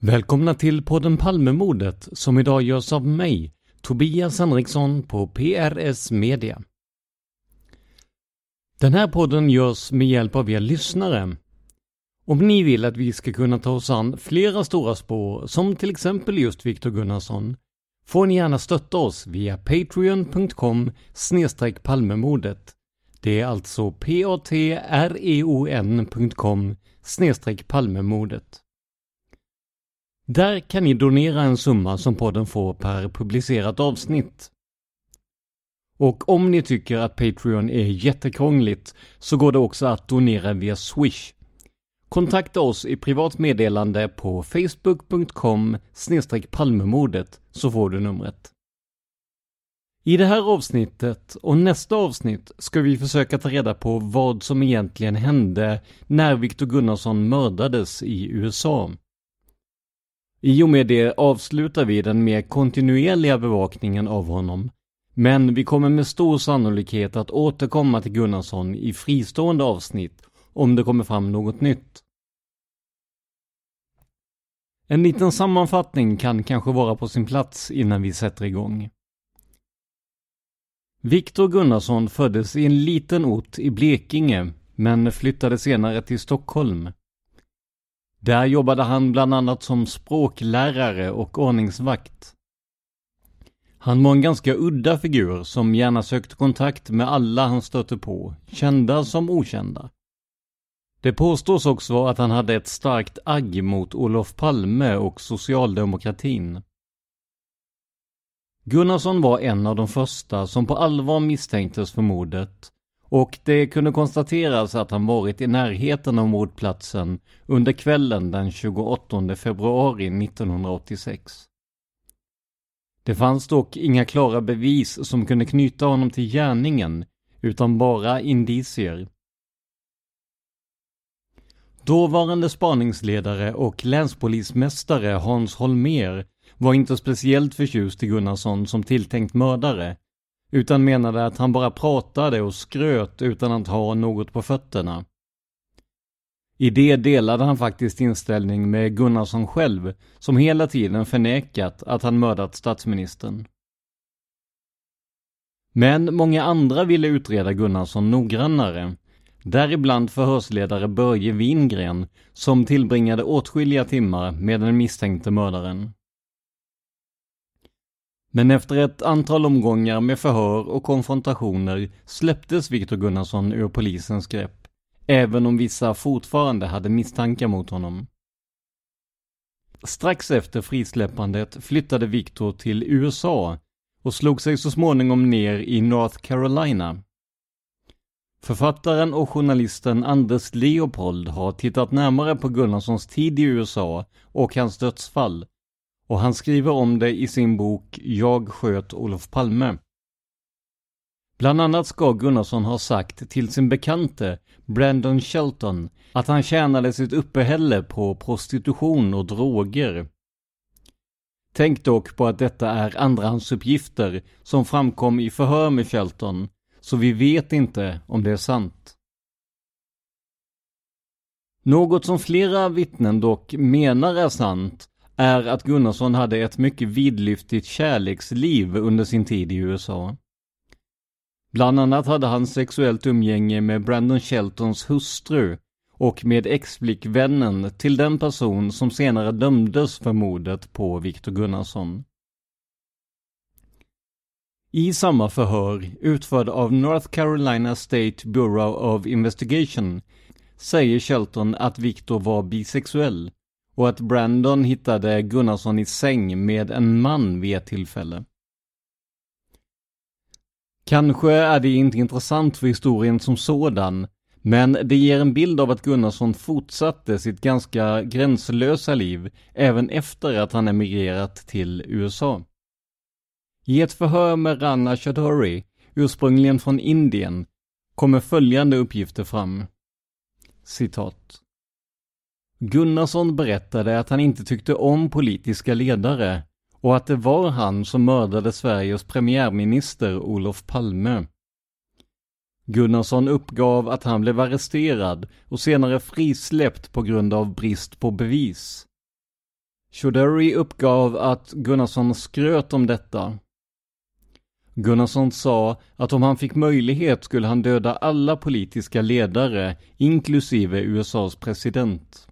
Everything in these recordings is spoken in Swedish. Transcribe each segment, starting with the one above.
Välkomna till podden Palmemordet som idag görs av mig, Tobias Henriksson på PRS Media. Den här podden görs med hjälp av er lyssnare. Om ni vill att vi ska kunna ta oss an flera stora spår, som till exempel just Viktor Gunnarsson, får ni gärna stötta oss via patreon.com palmemordet. Det är alltså p-a-t-r-e-o-n.com palmemordet. Där kan ni donera en summa som podden får per publicerat avsnitt. Och om ni tycker att Patreon är jättekrångligt så går det också att donera via Swish. Kontakta oss i privat meddelande på facebook.com palmemordet så får du numret. I det här avsnittet och nästa avsnitt ska vi försöka ta reda på vad som egentligen hände när Viktor Gunnarsson mördades i USA. I och med det avslutar vi den mer kontinuerliga bevakningen av honom. Men vi kommer med stor sannolikhet att återkomma till Gunnarsson i fristående avsnitt om det kommer fram något nytt. En liten sammanfattning kan kanske vara på sin plats innan vi sätter igång. Viktor Gunnarsson föddes i en liten ort i Blekinge, men flyttade senare till Stockholm. Där jobbade han bland annat som språklärare och ordningsvakt. Han var en ganska udda figur som gärna sökte kontakt med alla han stötte på, kända som okända. Det påstås också att han hade ett starkt agg mot Olof Palme och socialdemokratin. Gunnarsson var en av de första som på allvar misstänktes för mordet och det kunde konstateras att han varit i närheten av mordplatsen under kvällen den 28 februari 1986. Det fanns dock inga klara bevis som kunde knyta honom till gärningen, utan bara indicier. Dåvarande spaningsledare och länspolismästare Hans Holmer var inte speciellt förtjust i Gunnarsson som tilltänkt mördare utan menade att han bara pratade och skröt utan att ha något på fötterna. I det delade han faktiskt inställning med Gunnarsson själv, som hela tiden förnekat att han mördat statsministern. Men många andra ville utreda Gunnarsson noggrannare. Däribland förhörsledare Börje Wingren, som tillbringade åtskilliga timmar med den misstänkte mördaren. Men efter ett antal omgångar med förhör och konfrontationer släpptes Viktor Gunnarsson ur polisens grepp, även om vissa fortfarande hade misstankar mot honom. Strax efter frisläppandet flyttade Viktor till USA och slog sig så småningom ner i North Carolina. Författaren och journalisten Anders Leopold har tittat närmare på Gunnarssons tid i USA och hans dödsfall och han skriver om det i sin bok Jag sköt Olof Palme. Bland annat ska Gunnarsson ha sagt till sin bekante Brandon Shelton att han tjänade sitt uppehälle på prostitution och droger. Tänk dock på att detta är andrahandsuppgifter som framkom i förhör med Shelton, så vi vet inte om det är sant. Något som flera vittnen dock menar är sant är att Gunnarsson hade ett mycket vidlyftigt kärleksliv under sin tid i USA. Bland annat hade han sexuellt umgänge med Brandon Sheltons hustru och med exflickvännen till den person som senare dömdes för mordet på Victor Gunnarsson. I samma förhör, utförd av North Carolina State Bureau of Investigation, säger Shelton att Victor var bisexuell och att Brandon hittade Gunnarsson i säng med en man vid ett tillfälle. Kanske är det inte intressant för historien som sådan, men det ger en bild av att Gunnarsson fortsatte sitt ganska gränslösa liv även efter att han emigrerat till USA. I ett förhör med Rana Chaudhuri, ursprungligen från Indien, kommer följande uppgifter fram. Citat. Gunnarsson berättade att han inte tyckte om politiska ledare och att det var han som mördade Sveriges premiärminister Olof Palme. Gunnarsson uppgav att han blev arresterad och senare frisläppt på grund av brist på bevis. Choderi uppgav att Gunnarsson skröt om detta. Gunnarsson sa att om han fick möjlighet skulle han döda alla politiska ledare, inklusive USAs president.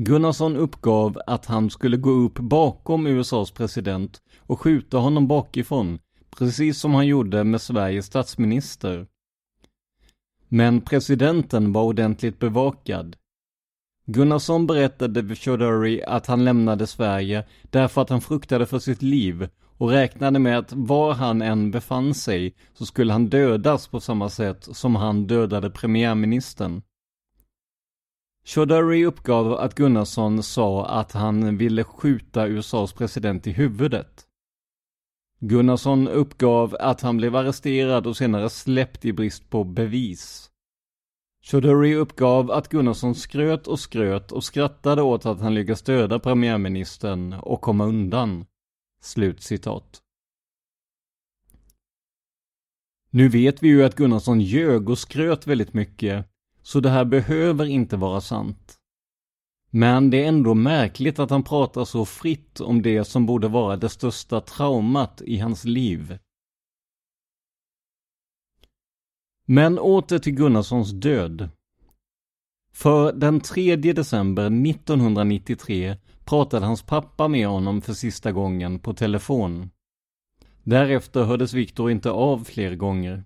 Gunnarsson uppgav att han skulle gå upp bakom USAs president och skjuta honom bakifrån, precis som han gjorde med Sveriges statsminister. Men presidenten var ordentligt bevakad. Gunnarsson berättade för Chaudhary att han lämnade Sverige därför att han fruktade för sitt liv och räknade med att var han än befann sig så skulle han dödas på samma sätt som han dödade premiärministern. Chaudhuri uppgav att Gunnarsson sa att han ville skjuta USAs president i huvudet. Gunnarsson uppgav att han blev arresterad och senare släppt i brist på bevis. Chaudhuri uppgav att Gunnarsson skröt och skröt och skrattade åt att han lyckades döda premiärministern och komma undan. Slut citat. Nu vet vi ju att Gunnarsson ljög och skröt väldigt mycket så det här behöver inte vara sant. Men det är ändå märkligt att han pratar så fritt om det som borde vara det största traumat i hans liv. Men åter till Gunnarssons död. För den 3 december 1993 pratade hans pappa med honom för sista gången på telefon. Därefter hördes Viktor inte av fler gånger.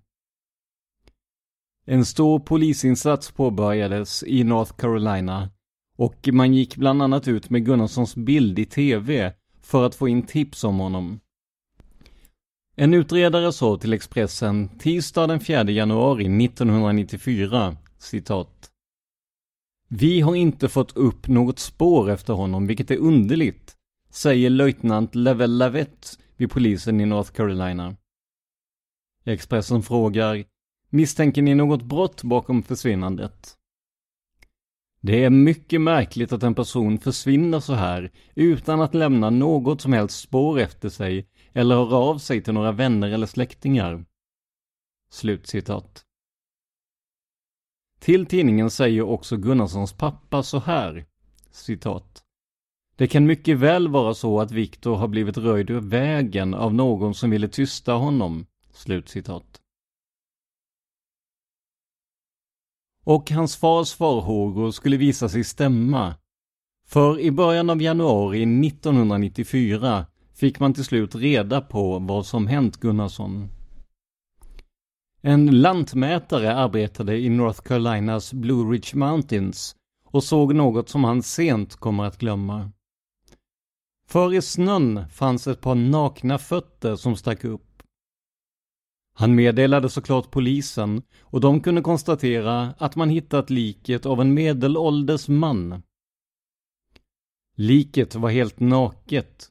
En stor polisinsats påbörjades i North Carolina och man gick bland annat ut med Gunnarssons bild i TV för att få in tips om honom. En utredare sa till Expressen tisdag den 4 januari 1994, citat. Vi har inte fått upp något spår efter honom, vilket är underligt, säger löjtnant Level Lavette vid polisen i North Carolina. Expressen frågar Misstänker ni något brott bakom försvinnandet? Det är mycket märkligt att en person försvinner så här utan att lämna något som helst spår efter sig eller höra av sig till några vänner eller släktingar. Slutcitat. Till tidningen säger också Gunnarssons pappa så här, citat. Det kan mycket väl vara så att Viktor har blivit röjd ur vägen av någon som ville tysta honom. Slutcitat. Och hans fars farhågor skulle visa sig stämma. För i början av januari 1994 fick man till slut reda på vad som hänt Gunnarsson. En lantmätare arbetade i North Carolinas Blue Ridge Mountains och såg något som han sent kommer att glömma. För i snön fanns ett par nakna fötter som stack upp. Han meddelade såklart polisen och de kunde konstatera att man hittat liket av en medelålders man. Liket var helt naket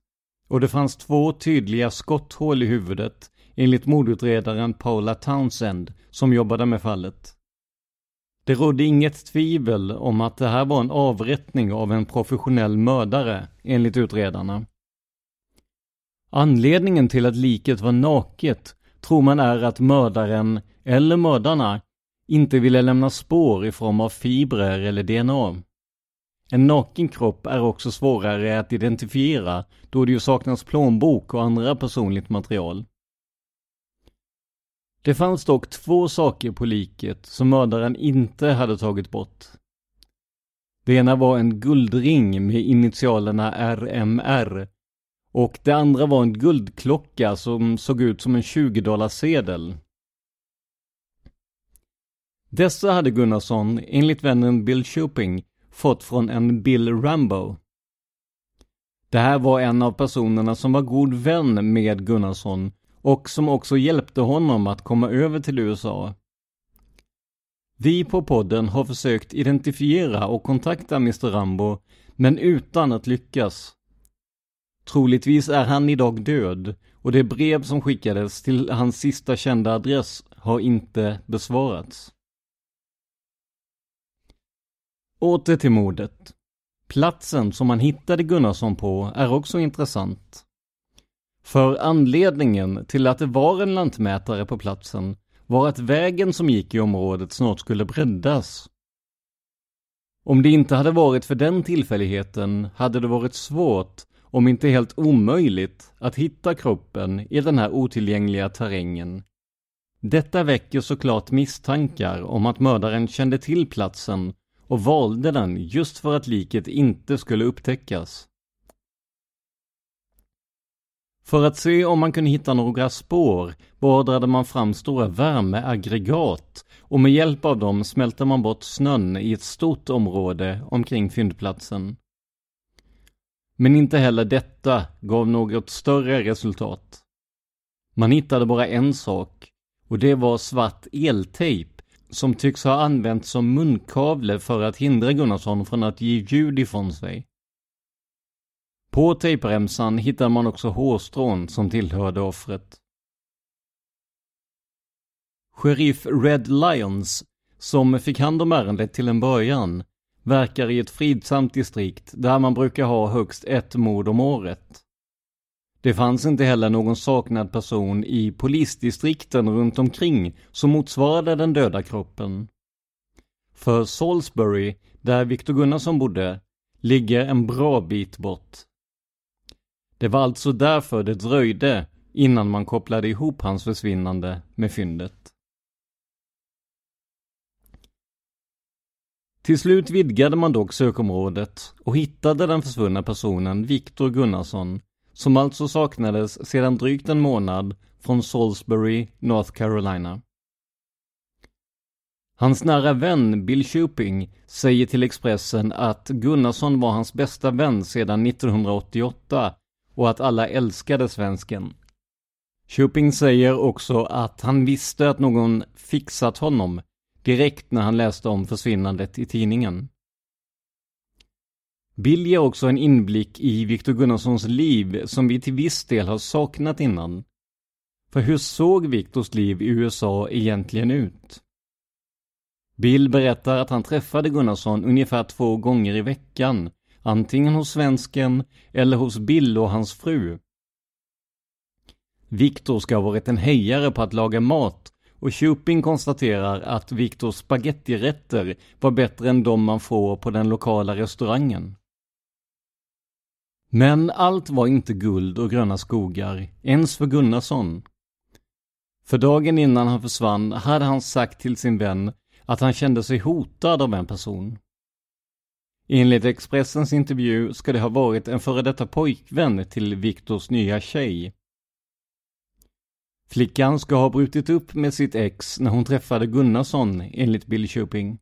och det fanns två tydliga skotthål i huvudet enligt mordutredaren Paula Townsend som jobbade med fallet. Det rådde inget tvivel om att det här var en avrättning av en professionell mördare, enligt utredarna. Anledningen till att liket var naket tror man är att mördaren, eller mördarna, inte ville lämna spår i form av fibrer eller DNA. En naken kropp är också svårare att identifiera då det ju saknas plånbok och andra personligt material. Det fanns dock två saker på liket som mördaren inte hade tagit bort. Det ena var en guldring med initialerna RMR och det andra var en guldklocka som såg ut som en 20 sedel. Dessa hade Gunnarsson, enligt vännen Bill Shopping, fått från en Bill Rambo. Det här var en av personerna som var god vän med Gunnarsson och som också hjälpte honom att komma över till USA. Vi på podden har försökt identifiera och kontakta Mr Rambo, men utan att lyckas. Troligtvis är han idag död och det brev som skickades till hans sista kända adress har inte besvarats. Åter till mordet. Platsen som man hittade Gunnarsson på är också intressant. För anledningen till att det var en lantmätare på platsen var att vägen som gick i området snart skulle breddas. Om det inte hade varit för den tillfälligheten hade det varit svårt, om inte helt omöjligt, att hitta kroppen i den här otillgängliga terrängen. Detta väcker såklart misstankar om att mördaren kände till platsen och valde den just för att liket inte skulle upptäckas. För att se om man kunde hitta några spår beordrade man fram stora värmeaggregat och med hjälp av dem smälte man bort snön i ett stort område omkring fyndplatsen. Men inte heller detta gav något större resultat. Man hittade bara en sak och det var svart eltejp som tycks ha använts som munkavle för att hindra Gunnarsson från att ge ljud ifrån sig. På tejpremsan hittade man också hårstrån som tillhörde offret. Sheriff Red Lions, som fick hand om ärendet till en början, verkar i ett fridsamt distrikt där man brukar ha högst ett mord om året. Det fanns inte heller någon saknad person i polisdistrikten runt omkring som motsvarade den döda kroppen. För Salisbury, där Victor Gunnarsson bodde, ligger en bra bit bort. Det var alltså därför det dröjde innan man kopplade ihop hans försvinnande med fyndet. Till slut vidgade man dock sökområdet och hittade den försvunna personen Viktor Gunnarsson, som alltså saknades sedan drygt en månad från Salisbury, North Carolina. Hans nära vän Bill Shooping säger till Expressen att Gunnarsson var hans bästa vän sedan 1988 och att alla älskade svensken. Shooping säger också att han visste att någon fixat honom direkt när han läste om försvinnandet i tidningen. Bill ger också en inblick i Viktor Gunnarssons liv som vi till viss del har saknat innan. För hur såg Viktors liv i USA egentligen ut? Bill berättar att han träffade Gunnarsson ungefär två gånger i veckan antingen hos svensken eller hos Bill och hans fru. Viktor ska ha varit en hejare på att laga mat och Shopping konstaterar att Viktors spagettirätter var bättre än de man får på den lokala restaurangen. Men allt var inte guld och gröna skogar, ens för Gunnarsson. För dagen innan han försvann hade han sagt till sin vän att han kände sig hotad av en person. Enligt Expressens intervju ska det ha varit en före detta pojkvän till Viktors nya tjej. Flickan ska ha brutit upp med sitt ex när hon träffade Gunnarsson, enligt Bill Shopping.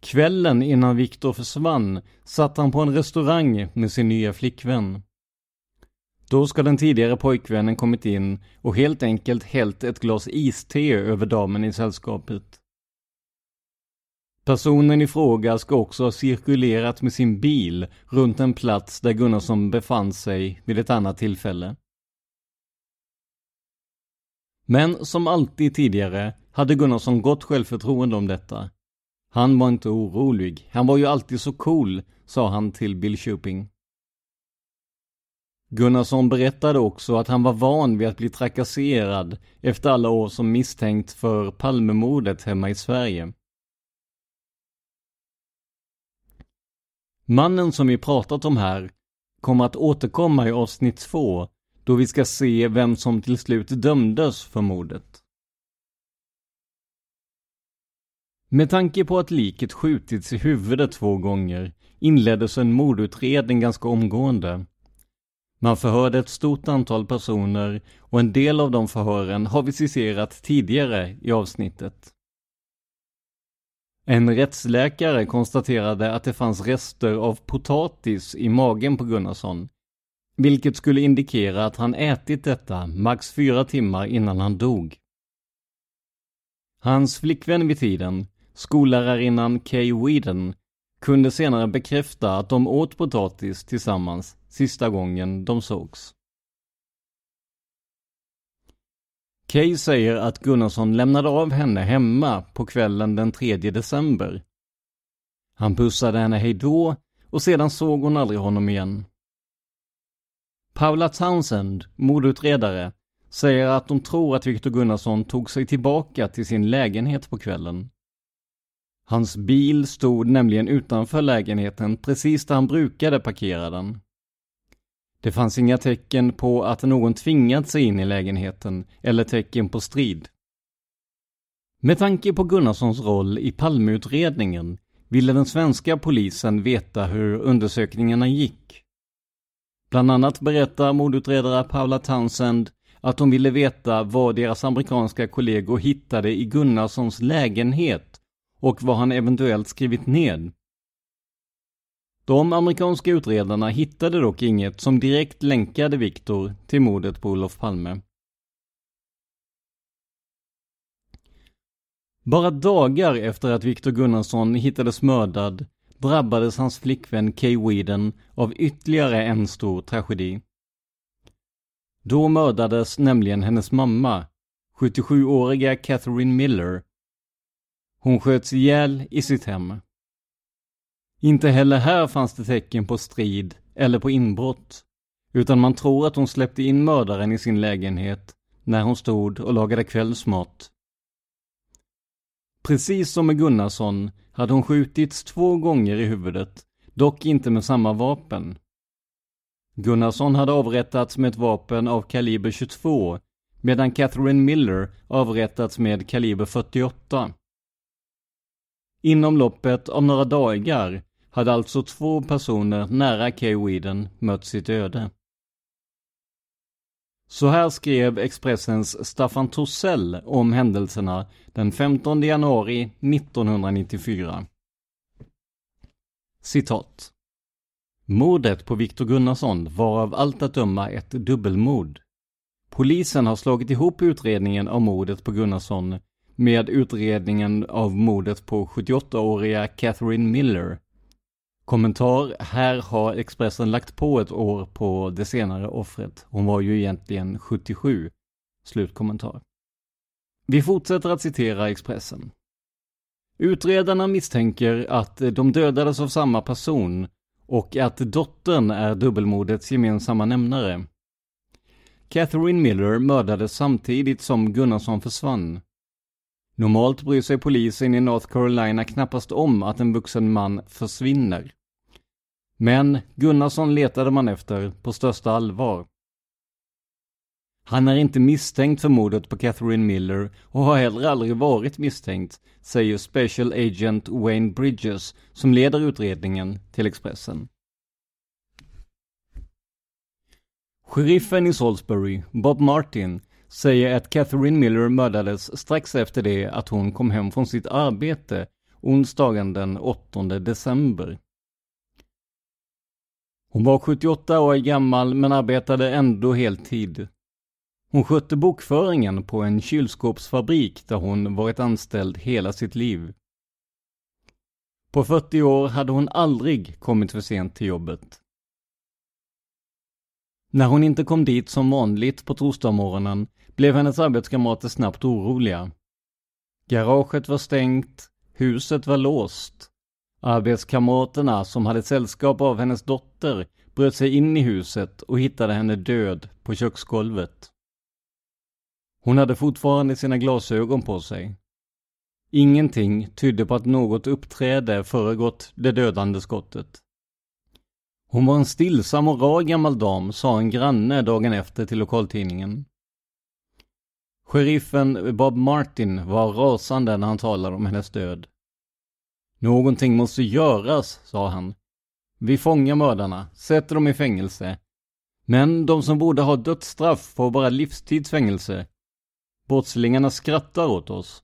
Kvällen innan Viktor försvann satt han på en restaurang med sin nya flickvän. Då ska den tidigare pojkvännen kommit in och helt enkelt hällt ett glas iste över damen i sällskapet. Personen i fråga ska också ha cirkulerat med sin bil runt en plats där Gunnarsson befann sig vid ett annat tillfälle. Men som alltid tidigare hade Gunnarsson gott självförtroende om detta. Han var inte orolig. Han var ju alltid så cool, sa han till Bill Shooping. Gunnarsson berättade också att han var van vid att bli trakasserad efter alla år som misstänkt för Palmemordet hemma i Sverige. Mannen som vi pratat om här kommer att återkomma i avsnitt två då vi ska se vem som till slut dömdes för mordet. Med tanke på att liket skjutits i huvudet två gånger inleddes en mordutredning ganska omgående. Man förhörde ett stort antal personer och en del av de förhören har vi citerat tidigare i avsnittet. En rättsläkare konstaterade att det fanns rester av potatis i magen på Gunnarsson, vilket skulle indikera att han ätit detta max fyra timmar innan han dog. Hans flickvän vid tiden, Skollärarinnan Kay Whedon kunde senare bekräfta att de åt potatis tillsammans sista gången de sågs. Kay säger att Gunnarsson lämnade av henne hemma på kvällen den 3 december. Han pussade henne hejdå och sedan såg hon aldrig honom igen. Paula Townsend, mordutredare, säger att de tror att Viktor Gunnarsson tog sig tillbaka till sin lägenhet på kvällen. Hans bil stod nämligen utanför lägenheten precis där han brukade parkera den. Det fanns inga tecken på att någon tvingat sig in i lägenheten eller tecken på strid. Med tanke på Gunnarssons roll i Palmeutredningen ville den svenska polisen veta hur undersökningarna gick. Bland annat berättar mordutredare Paula Townsend att de ville veta vad deras amerikanska kollegor hittade i Gunnarssons lägenhet och vad han eventuellt skrivit ned. De amerikanska utredarna hittade dock inget som direkt länkade Viktor till mordet på Olof Palme. Bara dagar efter att Viktor Gunnarsson hittades mördad drabbades hans flickvän Kay Weeden av ytterligare en stor tragedi. Då mördades nämligen hennes mamma, 77-åriga Catherine Miller, hon sköts ihjäl i sitt hem. Inte heller här fanns det tecken på strid eller på inbrott, utan man tror att hon släppte in mördaren i sin lägenhet när hon stod och lagade kvällsmat. Precis som med Gunnarsson hade hon skjutits två gånger i huvudet, dock inte med samma vapen. Gunnarsson hade avrättats med ett vapen av kaliber 22, medan Catherine Miller avrättats med kaliber 48. Inom loppet av några dagar hade alltså två personer nära Kay Whedon mött sitt öde. Så här skrev Expressens Staffan Torssell om händelserna den 15 januari 1994. Citat. Mordet på Viktor Gunnarsson var av allt att döma ett dubbelmord. Polisen har slagit ihop utredningen av mordet på Gunnarsson med utredningen av mordet på 78-åriga Catherine Miller. Kommentar, här har Expressen lagt på ett år på det senare offret. Hon var ju egentligen 77. Slutkommentar. Vi fortsätter att citera Expressen. Utredarna misstänker att de dödades av samma person och att dottern är dubbelmordets gemensamma nämnare. Catherine Miller mördades samtidigt som Gunnarsson försvann. Normalt bryr sig polisen i North Carolina knappast om att en vuxen man försvinner. Men Gunnarsson letade man efter på största allvar. Han är inte misstänkt för mordet på Catherine Miller och har heller aldrig varit misstänkt, säger Special Agent Wayne Bridges som leder utredningen till Expressen. Sheriffen i Salisbury, Bob Martin, säger att Catherine Miller mördades strax efter det att hon kom hem från sitt arbete onsdagen den 8 december. Hon var 78 år gammal men arbetade ändå heltid. Hon skötte bokföringen på en kylskåpsfabrik där hon varit anställd hela sitt liv. På 40 år hade hon aldrig kommit för sent till jobbet. När hon inte kom dit som vanligt på torsdagsmorgonen blev hennes arbetskamrater snabbt oroliga. Garaget var stängt, huset var låst. Arbetskamraterna som hade sällskap av hennes dotter bröt sig in i huset och hittade henne död på köksgolvet. Hon hade fortfarande sina glasögon på sig. Ingenting tydde på att något uppträde föregått det dödande skottet. Hon var en stillsam och rar gammal dam, sa en granne dagen efter till lokaltidningen. Sheriffen Bob Martin var rasande när han talade om hennes död. Någonting måste göras, sa han. Vi fångar mördarna, sätter dem i fängelse. Men de som borde ha dödsstraff får bara livstidsfängelse. Brottslingarna skrattar åt oss.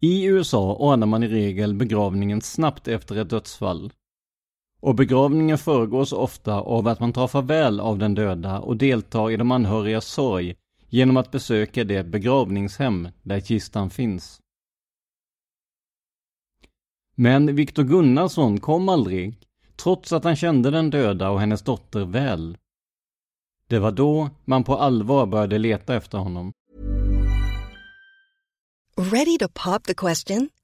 I USA ordnar man i regel begravningen snabbt efter ett dödsfall. Och begravningen föregås ofta av att man tar farväl av den döda och deltar i de anhörigas sorg genom att besöka det begravningshem där kistan finns. Men Viktor Gunnarsson kom aldrig, trots att han kände den döda och hennes dotter väl. Det var då man på allvar började leta efter honom. Ready to pop the question?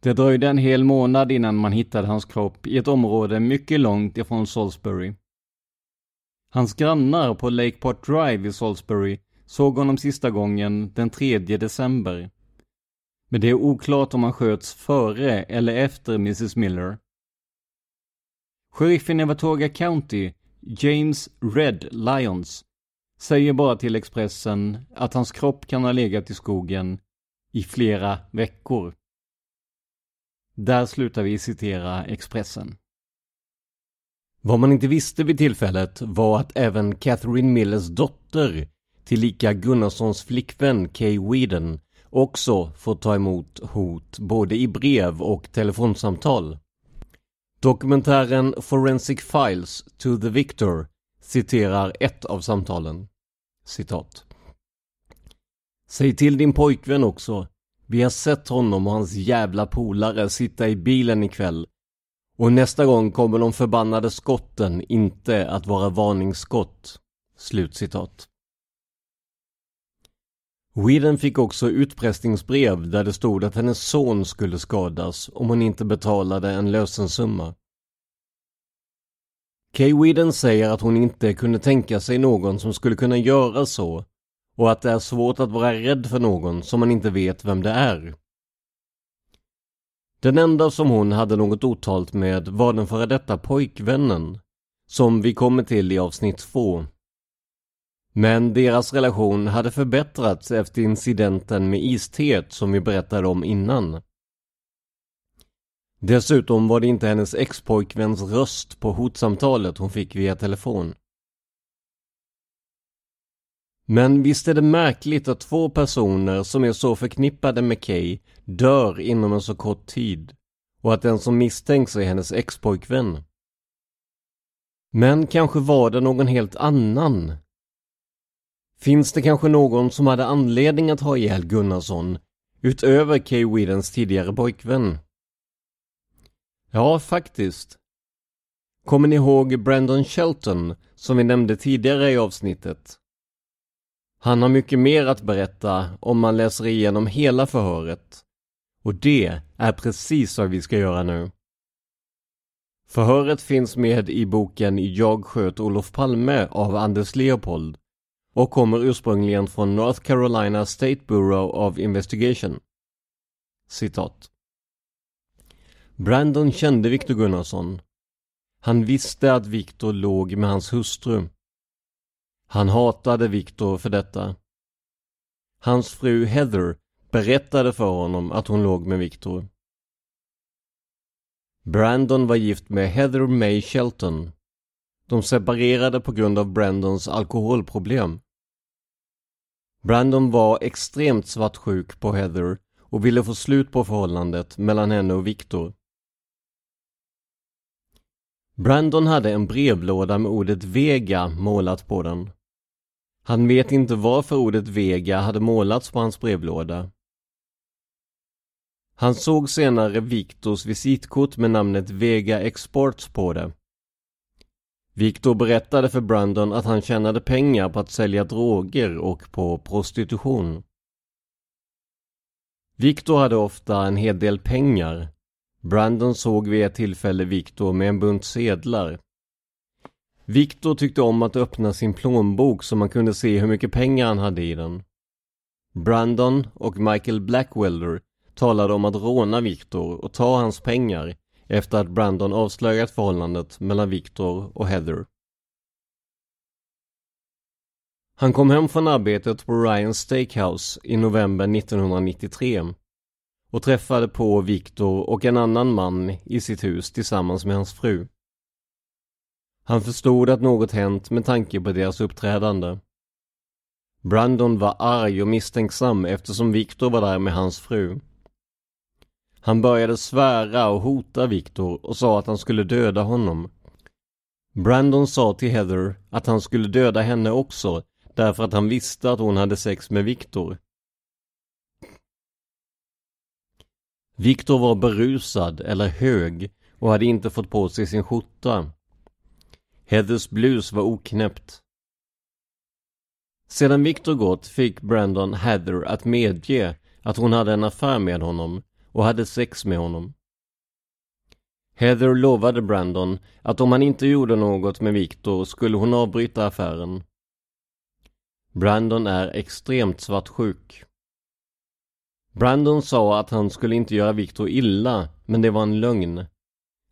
Det dröjde en hel månad innan man hittade hans kropp i ett område mycket långt ifrån Salisbury. Hans grannar på Lakeport Drive i Salisbury såg honom sista gången den 3 december. Men det är oklart om han sköts före eller efter Mrs Miller. Sheriffen i Vatoga County, James Red Lyons, säger bara till Expressen att hans kropp kan ha legat i skogen i flera veckor. Där slutar vi citera Expressen. Vad man inte visste vid tillfället var att även Catherine Millers dotter, tillika Gunnarssons flickvän Kay Weeden också får ta emot hot både i brev och telefonsamtal. Dokumentären Forensic Files to the Victor citerar ett av samtalen. Citat. Säg till din pojkvän också. Vi har sett honom och hans jävla polare sitta i bilen ikväll. Och nästa gång kommer de förbannade skotten inte att vara varningsskott. Slutcitat. Whedon fick också utpressningsbrev där det stod att hennes son skulle skadas om hon inte betalade en lösensumma. Kay Whedon säger att hon inte kunde tänka sig någon som skulle kunna göra så och att det är svårt att vara rädd för någon som man inte vet vem det är. Den enda som hon hade något otalt med var den före detta pojkvännen, som vi kommer till i avsnitt två. Men deras relation hade förbättrats efter incidenten med isteet som vi berättade om innan. Dessutom var det inte hennes expojkväns röst på hotsamtalet hon fick via telefon. Men visst är det märkligt att två personer som är så förknippade med Kay dör inom en så kort tid och att den som misstänks är hennes expojkvän. Men kanske var det någon helt annan? Finns det kanske någon som hade anledning att ha ihjäl Gunnarsson utöver Kay Widens tidigare pojkvän? Ja, faktiskt. Kommer ni ihåg Brandon Shelton som vi nämnde tidigare i avsnittet? Han har mycket mer att berätta om man läser igenom hela förhöret. Och det är precis vad vi ska göra nu. Förhöret finns med i boken Jag sköt Olof Palme av Anders Leopold och kommer ursprungligen från North Carolina State Bureau of Investigation. Citat. Brandon kände Viktor Gunnarsson. Han visste att Viktor låg med hans hustru. Han hatade Viktor för detta. Hans fru Heather berättade för honom att hon låg med Viktor. Brandon var gift med Heather May Shelton. De separerade på grund av Brandons alkoholproblem. Brandon var extremt svartsjuk på Heather och ville få slut på förhållandet mellan henne och Victor. Brandon hade en brevlåda med ordet Vega målat på den. Han vet inte varför ordet Vega hade målats på hans brevlåda. Han såg senare Victors visitkort med namnet Vega Exports på det. Victor berättade för Brandon att han tjänade pengar på att sälja droger och på prostitution. Victor hade ofta en hel del pengar. Brandon såg vid ett tillfälle Victor med en bunt sedlar. Victor tyckte om att öppna sin plånbok så man kunde se hur mycket pengar han hade i den. Brandon och Michael Blackwelder talade om att råna Victor och ta hans pengar efter att Brandon avslöjat förhållandet mellan Victor och Heather. Han kom hem från arbetet på Ryan's Steakhouse i november 1993 och träffade på Victor och en annan man i sitt hus tillsammans med hans fru. Han förstod att något hänt med tanke på deras uppträdande. Brandon var arg och misstänksam eftersom Victor var där med hans fru. Han började svära och hota Victor och sa att han skulle döda honom. Brandon sa till Heather att han skulle döda henne också därför att han visste att hon hade sex med Victor. Victor var berusad eller hög och hade inte fått på sig sin skjorta. Heathers blus var oknäppt. Sedan Victor gått fick Brandon Heather att medge att hon hade en affär med honom och hade sex med honom. Heather lovade Brandon att om han inte gjorde något med Victor skulle hon avbryta affären. Brandon är extremt svartsjuk. Brandon sa att han skulle inte göra Victor illa, men det var en lögn.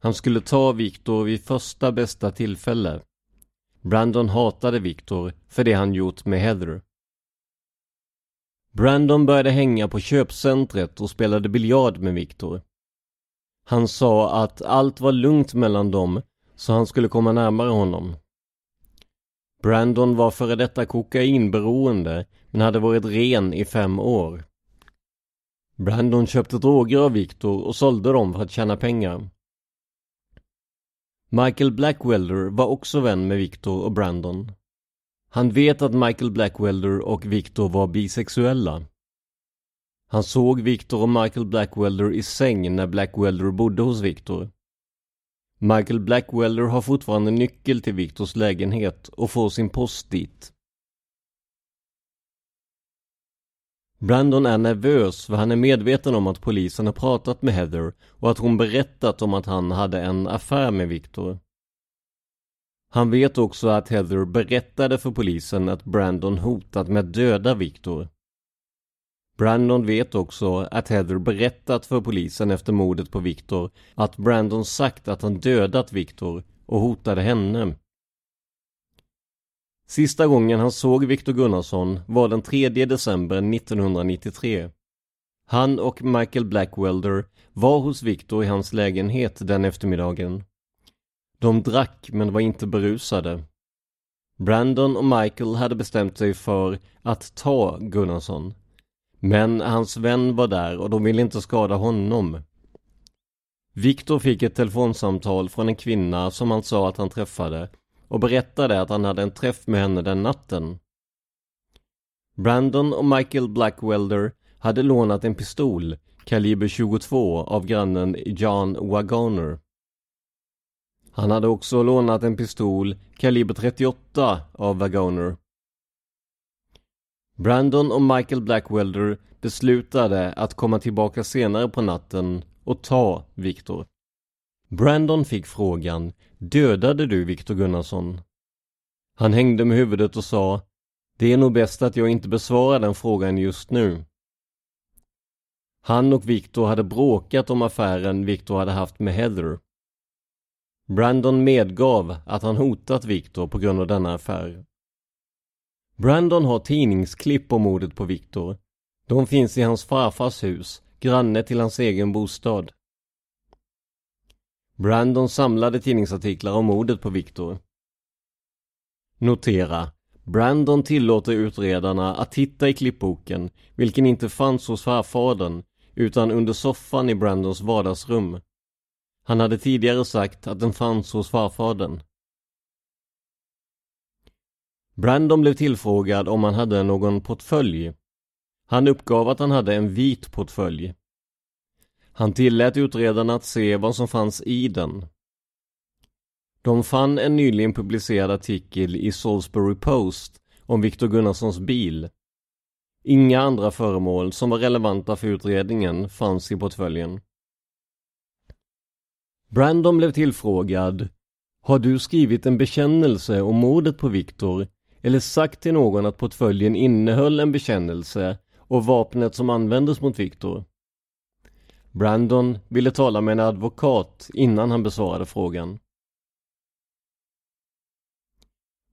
Han skulle ta Victor vid första bästa tillfälle. Brandon hatade Victor för det han gjort med Heather. Brandon började hänga på köpcentret och spelade biljard med Victor. Han sa att allt var lugnt mellan dem så han skulle komma närmare honom. Brandon var före detta kokainberoende men hade varit ren i fem år. Brandon köpte droger av Victor och sålde dem för att tjäna pengar. Michael Blackwelder var också vän med Victor och Brandon. Han vet att Michael Blackwelder och Victor var bisexuella. Han såg Victor och Michael Blackwelder i säng när Blackwelder bodde hos Victor. Michael Blackwelder har fortfarande nyckel till Victors lägenhet och får sin post dit. Brandon är nervös för han är medveten om att polisen har pratat med Heather och att hon berättat om att han hade en affär med Victor. Han vet också att Heather berättade för polisen att Brandon hotat med att döda Victor. Brandon vet också att Heather berättat för polisen efter mordet på Victor att Brandon sagt att han dödat Victor och hotade henne. Sista gången han såg Victor Gunnarsson var den 3 december 1993. Han och Michael Blackwelder var hos Victor i hans lägenhet den eftermiddagen. De drack men var inte berusade. Brandon och Michael hade bestämt sig för att ta Gunnarsson. Men hans vän var där och de ville inte skada honom. Victor fick ett telefonsamtal från en kvinna som han sa att han träffade och berättade att han hade en träff med henne den natten. Brandon och Michael Blackwelder hade lånat en pistol, kaliber 22, av grannen John Wagoner. Han hade också lånat en pistol, kaliber 38, av Wagoner. Brandon och Michael Blackwelder beslutade att komma tillbaka senare på natten och ta Victor. Brandon fick frågan Dödade du Viktor Gunnarsson? Han hängde med huvudet och sa Det är nog bäst att jag inte besvarar den frågan just nu. Han och Viktor hade bråkat om affären Viktor hade haft med Heather. Brandon medgav att han hotat Viktor på grund av denna affär. Brandon har tidningsklipp om mordet på Viktor. De finns i hans farfars hus, granne till hans egen bostad. Brandon samlade tidningsartiklar om mordet på Victor. Notera. Brandon tillåter utredarna att titta i klippboken, vilken inte fanns hos farfadern, utan under soffan i Brandons vardagsrum. Han hade tidigare sagt att den fanns hos farfadern. Brandon blev tillfrågad om han hade någon portfölj. Han uppgav att han hade en vit portfölj. Han tillät utredarna att se vad som fanns i den. De fann en nyligen publicerad artikel i Salisbury Post om Victor Gunnarssons bil. Inga andra föremål som var relevanta för utredningen fanns i portföljen. Brandon blev tillfrågad Har du skrivit en bekännelse om mordet på Victor eller sagt till någon att portföljen innehöll en bekännelse och vapnet som användes mot Victor? Brandon ville tala med en advokat innan han besvarade frågan.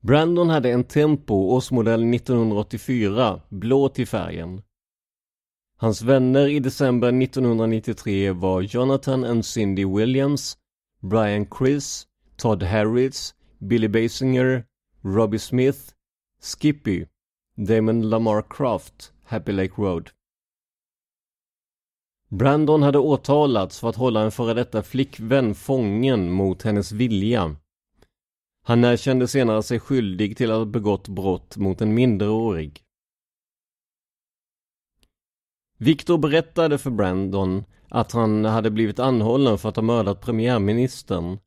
Brandon hade en Tempo årsmodell 1984, blå till färgen. Hans vänner i december 1993 var Jonathan and Cindy Williams, Brian Chris, Todd Harris, Billy Basinger, Robbie Smith, Skippy, Damon Lamar Croft, Happy Lake Road. Brandon hade åtalats för att hålla en före detta flickvän fången mot hennes vilja. Han erkände senare sig skyldig till att ha begått brott mot en minderårig. Victor berättade för Brandon att han hade blivit anhållen för att ha mördat premiärministern.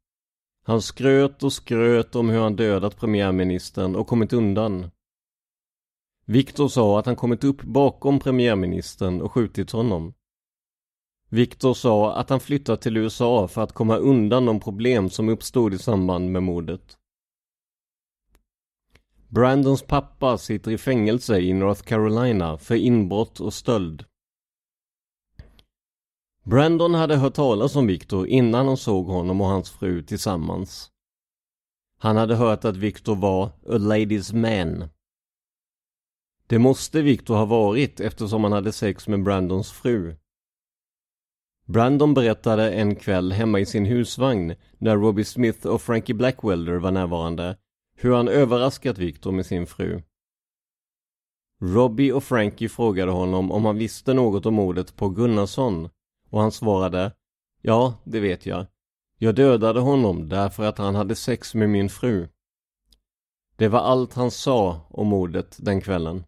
Han skröt och skröt om hur han dödat premiärministern och kommit undan. Victor sa att han kommit upp bakom premiärministern och skjutit honom. Victor sa att han flyttat till USA för att komma undan de problem som uppstod i samband med mordet. Brandons pappa sitter i fängelse i North Carolina för inbrott och stöld. Brandon hade hört talas om Victor innan han såg honom och hans fru tillsammans. Han hade hört att Victor var a ladies man. Det måste Victor ha varit eftersom han hade sex med Brandons fru. Brandon berättade en kväll hemma i sin husvagn när Robbie Smith och Frankie Blackwelder var närvarande hur han överraskat Victor med sin fru. Robbie och Frankie frågade honom om han visste något om mordet på Gunnarsson och han svarade Ja, det vet jag. Jag dödade honom därför att han hade sex med min fru. Det var allt han sa om mordet den kvällen.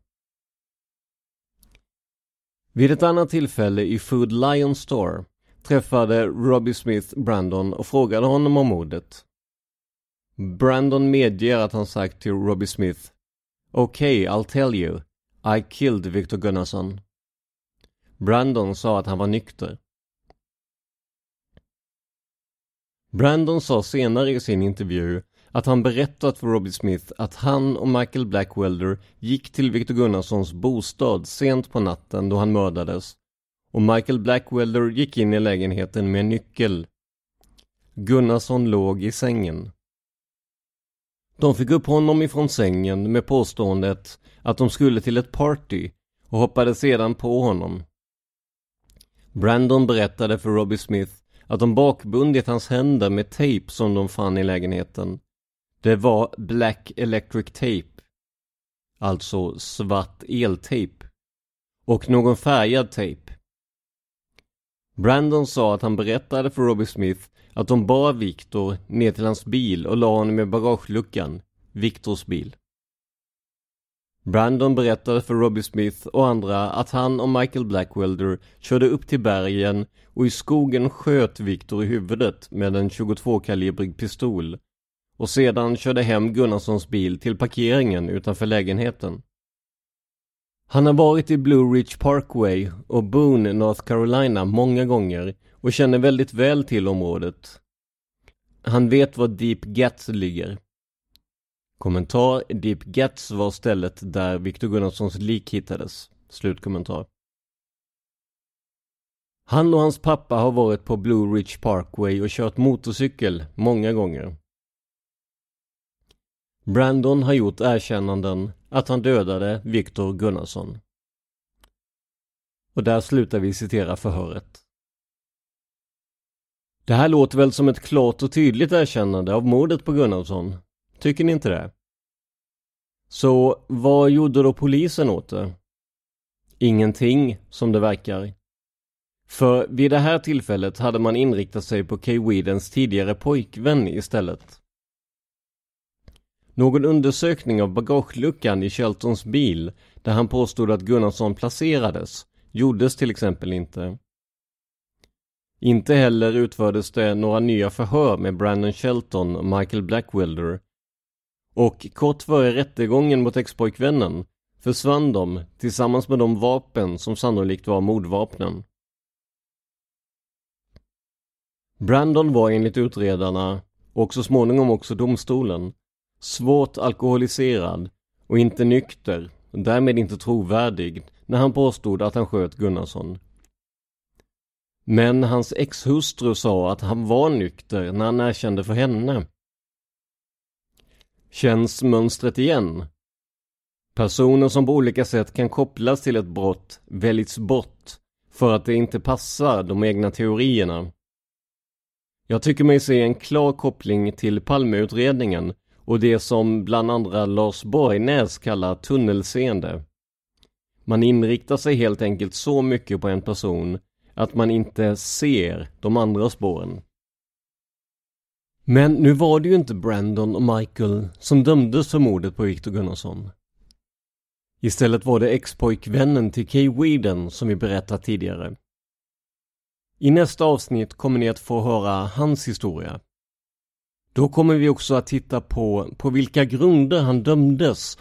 Vid ett annat tillfälle i Food Lion Store träffade Robbie Smith Brandon och frågade honom om mordet. Brandon medger att han sagt till Robbie Smith Okej, okay, I'll tell you. I killed Victor Gunnarsson. Brandon sa att han var nykter. Brandon sa senare i sin intervju att han berättat för Robbie Smith att han och Michael Blackwelder gick till Victor Gunnarssons bostad sent på natten då han mördades och Michael Blackwelder gick in i lägenheten med en nyckel. Gunnarsson låg i sängen. De fick upp honom ifrån sängen med påståendet att de skulle till ett party och hoppade sedan på honom. Brandon berättade för Robbie Smith att de bakbundit hans händer med tejp som de fann i lägenheten. Det var Black Electric Tape. Alltså svart eltejp. Och någon färgad tejp. Brandon sa att han berättade för Robbie Smith att de bar Victor ner till hans bil och la honom i bagageluckan, Victors bil. Brandon berättade för Robbie Smith och andra att han och Michael Blackwelder körde upp till bergen och i skogen sköt Victor i huvudet med en 22-kalibrig pistol och sedan körde hem Gunnarssons bil till parkeringen utanför lägenheten. Han har varit i Blue Ridge Parkway och Boone, North Carolina många gånger och känner väldigt väl till området. Han vet var Deep Gats ligger. Kommentar Deep Gats var stället där Victor Gunnarssons lik hittades. Slutkommentar. Han och hans pappa har varit på Blue Ridge Parkway och kört motorcykel många gånger. Brandon har gjort erkännanden att han dödade Victor Gunnarsson. Och där slutar vi citera förhöret. Det här låter väl som ett klart och tydligt erkännande av mordet på Gunnarsson? Tycker ni inte det? Så vad gjorde då polisen åt det? Ingenting, som det verkar. För vid det här tillfället hade man inriktat sig på Kay Weedens tidigare pojkvän istället. Någon undersökning av bagageluckan i Sheltons bil, där han påstod att Gunnarsson placerades, gjordes till exempel inte. Inte heller utfördes det några nya förhör med Brandon Shelton och Michael Blackwilder. Och kort före rättegången mot expojkvännen försvann de tillsammans med de vapen som sannolikt var mordvapnen. Brandon var enligt utredarna, och så småningom också domstolen, svårt alkoholiserad och inte nykter och därmed inte trovärdig när han påstod att han sköt Gunnarsson. Men hans exhustru sa att han var nykter när han erkände för henne. Känns mönstret igen? Personer som på olika sätt kan kopplas till ett brott väljs bort för att det inte passar de egna teorierna. Jag tycker mig se en klar koppling till Palmeutredningen och det som bland andra Lars Borgnäs kallar tunnelseende. Man inriktar sig helt enkelt så mycket på en person att man inte ser de andra spåren. Men nu var det ju inte Brandon och Michael som dömdes för mordet på Victor Gunnarsson. Istället var det expojkvännen till Kay Weeden som vi berättat tidigare. I nästa avsnitt kommer ni att få höra hans historia. Då kommer vi också att titta på på vilka grunder han dömdes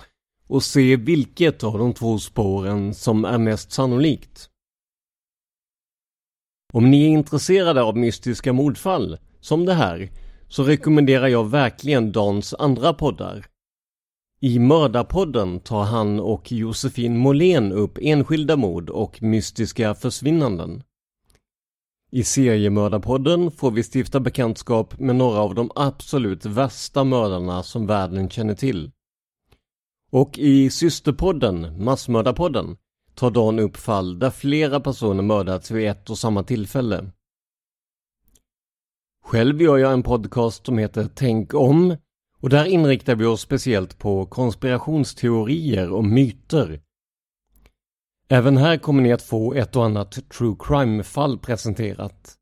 och se vilket av de två spåren som är mest sannolikt. Om ni är intresserade av mystiska mordfall, som det här, så rekommenderar jag verkligen Dans andra poddar. I Mördarpodden tar han och Josefin Måhlén upp enskilda mord och mystiska försvinnanden. I Seriemördarpodden får vi stifta bekantskap med några av de absolut värsta mördarna som världen känner till. Och i systerpodden, Massmördarpodden, tar Dan upp fall där flera personer mördats vid ett och samma tillfälle. Själv gör jag en podcast som heter Tänk om och där inriktar vi oss speciellt på konspirationsteorier och myter Även här kommer ni att få ett och annat true crime-fall presenterat.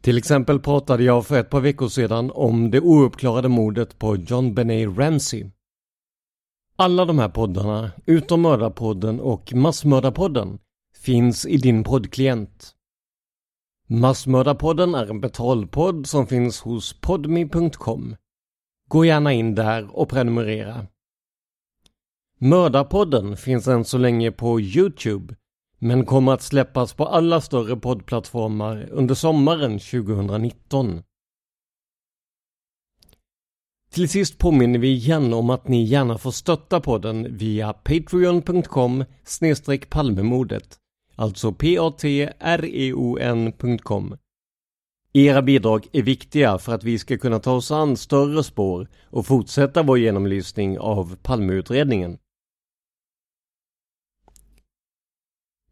Till exempel pratade jag för ett par veckor sedan om det ouppklarade mordet på John Benet Ramsey. Alla de här poddarna, utom Mördarpodden och Massmördarpodden, finns i din poddklient. Massmördarpodden är en betalpodd som finns hos podmi.com. Gå gärna in där och prenumerera. Mördarpodden finns än så länge på Youtube men kommer att släppas på alla större poddplattformar under sommaren 2019. Till sist påminner vi igen om att ni gärna får stötta podden via patreon.com palmemordet Alltså p-a-t-r-e-o-n.com Era bidrag är viktiga för att vi ska kunna ta oss an större spår och fortsätta vår genomlysning av Palmeutredningen.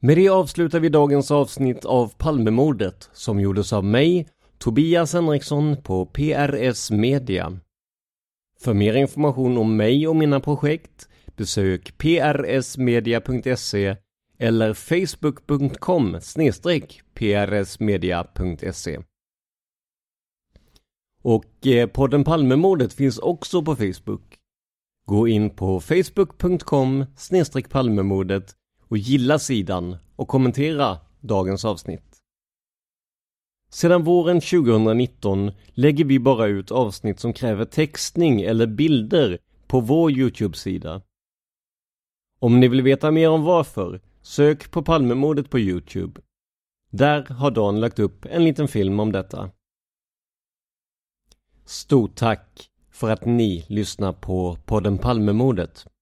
Med det avslutar vi dagens avsnitt av Palmemordet som gjordes av mig, Tobias Henriksson på PRS Media. För mer information om mig och mina projekt besök prsmedia.se eller facebook.com prsmedia.se Och eh, podden Palmemordet finns också på Facebook. Gå in på facebook.com palmemordet och gilla sidan och kommentera dagens avsnitt. Sedan våren 2019 lägger vi bara ut avsnitt som kräver textning eller bilder på vår Youtube-sida. Om ni vill veta mer om varför, sök på Palmemordet på Youtube. Där har Dan lagt upp en liten film om detta. Stort tack för att ni lyssnar på podden Palmemordet.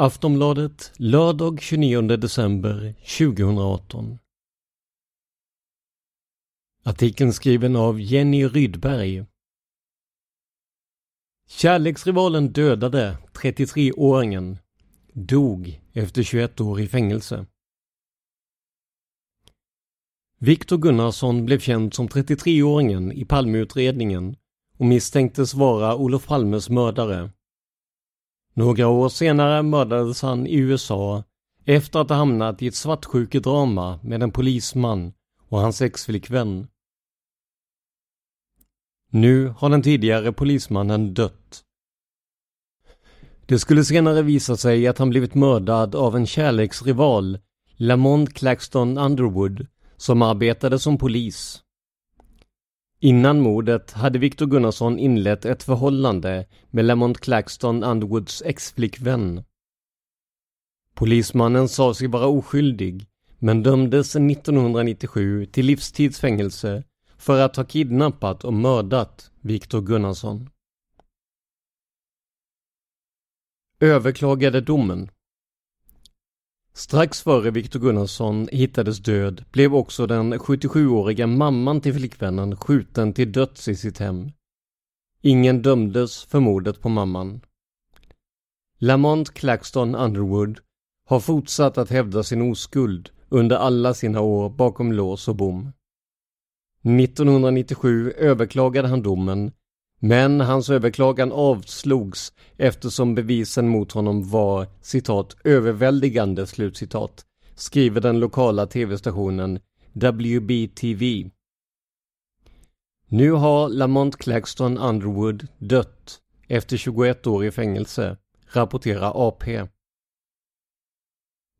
Aftonbladet, lördag 29 december 2018. Artikeln skriven av Jenny Rydberg. Kärleksrivalen dödade 33-åringen. Dog efter 21 år i fängelse. Viktor Gunnarsson blev känd som 33-åringen i Palmeutredningen och misstänktes vara Olof Palmes mördare. Några år senare mördades han i USA efter att ha hamnat i ett svartsjukedrama med en polisman och hans exflickvän. Nu har den tidigare polismannen dött. Det skulle senare visa sig att han blivit mördad av en kärleksrival, Lamont Claxton Underwood, som arbetade som polis. Innan mordet hade Victor Gunnarsson inlett ett förhållande med Lamont Claxton Underwoods exflickvän. Polismannen sa sig vara oskyldig, men dömdes 1997 till livstidsfängelse för att ha kidnappat och mördat Victor Gunnarsson. Överklagade domen Strax före Viktor Gunnarsson hittades död blev också den 77-åriga mamman till flickvännen skjuten till döds i sitt hem. Ingen dömdes för mordet på mamman. Lamont Claxton Underwood har fortsatt att hävda sin oskuld under alla sina år bakom lås och bom. 1997 överklagade han domen men hans överklagan avslogs eftersom bevisen mot honom var citat överväldigande slutcitat skriver den lokala tv-stationen WBTV. Nu har Lamont Claxton Underwood dött efter 21 år i fängelse, rapporterar AP.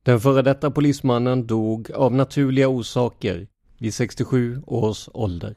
Den före detta polismannen dog av naturliga orsaker vid 67 års ålder.